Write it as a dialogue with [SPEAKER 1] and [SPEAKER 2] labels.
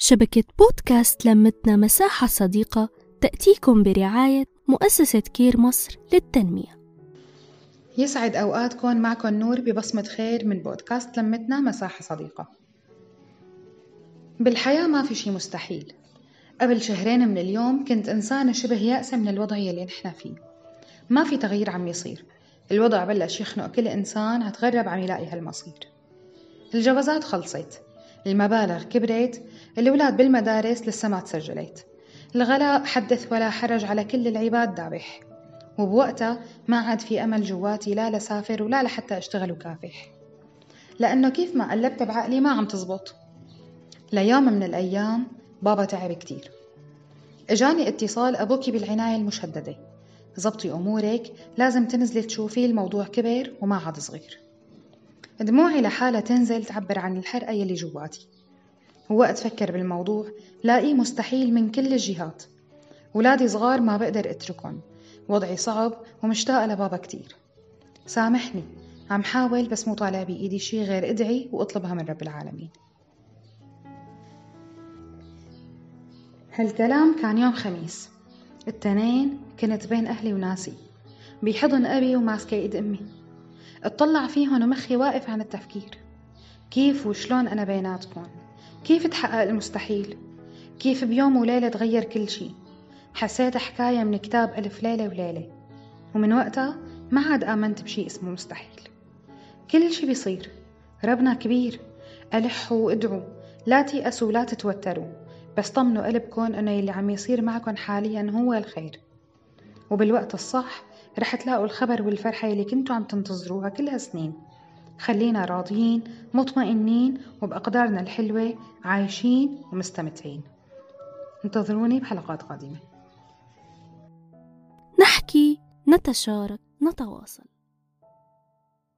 [SPEAKER 1] شبكة بودكاست لمتنا مساحة صديقة تأتيكم برعاية مؤسسة كير مصر للتنمية.
[SPEAKER 2] يسعد أوقاتكم معكم نور ببصمة خير من بودكاست لمتنا مساحة صديقة. بالحياة ما في شي مستحيل. قبل شهرين من اليوم كنت إنسانة شبه يائسة من الوضع يلي نحن فيه. ما في تغيير عم يصير. الوضع بلش يخنق كل إنسان هتغرب عم يلاقي هالمصير. الجوازات خلصت. المبالغ كبرت الأولاد بالمدارس لسه ما تسجلت. الغلاء حدث ولا حرج على كل العباد دابح. وبوقتها ما عاد في أمل جواتي لا لسافر ولا لحتى أشتغل وكافح. لأنه كيف ما قلبت بعقلي ما عم تزبط. ليوم من الأيام بابا تعب كتير. إجاني اتصال أبوكي بالعناية المشددة. زبطي أمورك لازم تنزلي تشوفي الموضوع كبر وما عاد صغير. دموعي لحالها تنزل تعبر عن الحرقة يلي جواتي. ووقت فكر بالموضوع لاقيه مستحيل من كل الجهات. ولادي صغار ما بقدر أتركهم. وضعي صعب ومشتاقة لبابا كتير. سامحني. عم حاول بس مو طالع بإيدي شي غير ادعي وأطلبها من رب العالمين. هالكلام كان يوم خميس. التنين كنت بين أهلي وناسي. بحضن أبي وماسكة إيد أمي. اطلع فيهن ومخي واقف عن التفكير. كيف وشلون أنا بيناتكم؟ كيف تحقق المستحيل؟ كيف بيوم وليلة تغير كل شي حسيت حكاية من كتاب ألف ليلة وليلة ومن وقتها ما عاد آمنت بشي اسمه مستحيل. كل شي بيصير ربنا كبير. ألحوا وادعوا لا تيأسوا ولا تتوتروا بس طمنوا قلبكن إنه يلي عم يصير معكن حاليا هو الخير. وبالوقت الصح رح تلاقوا الخبر والفرحة يلي كنتوا عم تنتظروها كل هالسنين خلينا راضيين مطمئنين وبأقدارنا الحلوة عايشين ومستمتعين. انتظروني بحلقات قادمة.
[SPEAKER 1] نحكي نتشارك نتواصل.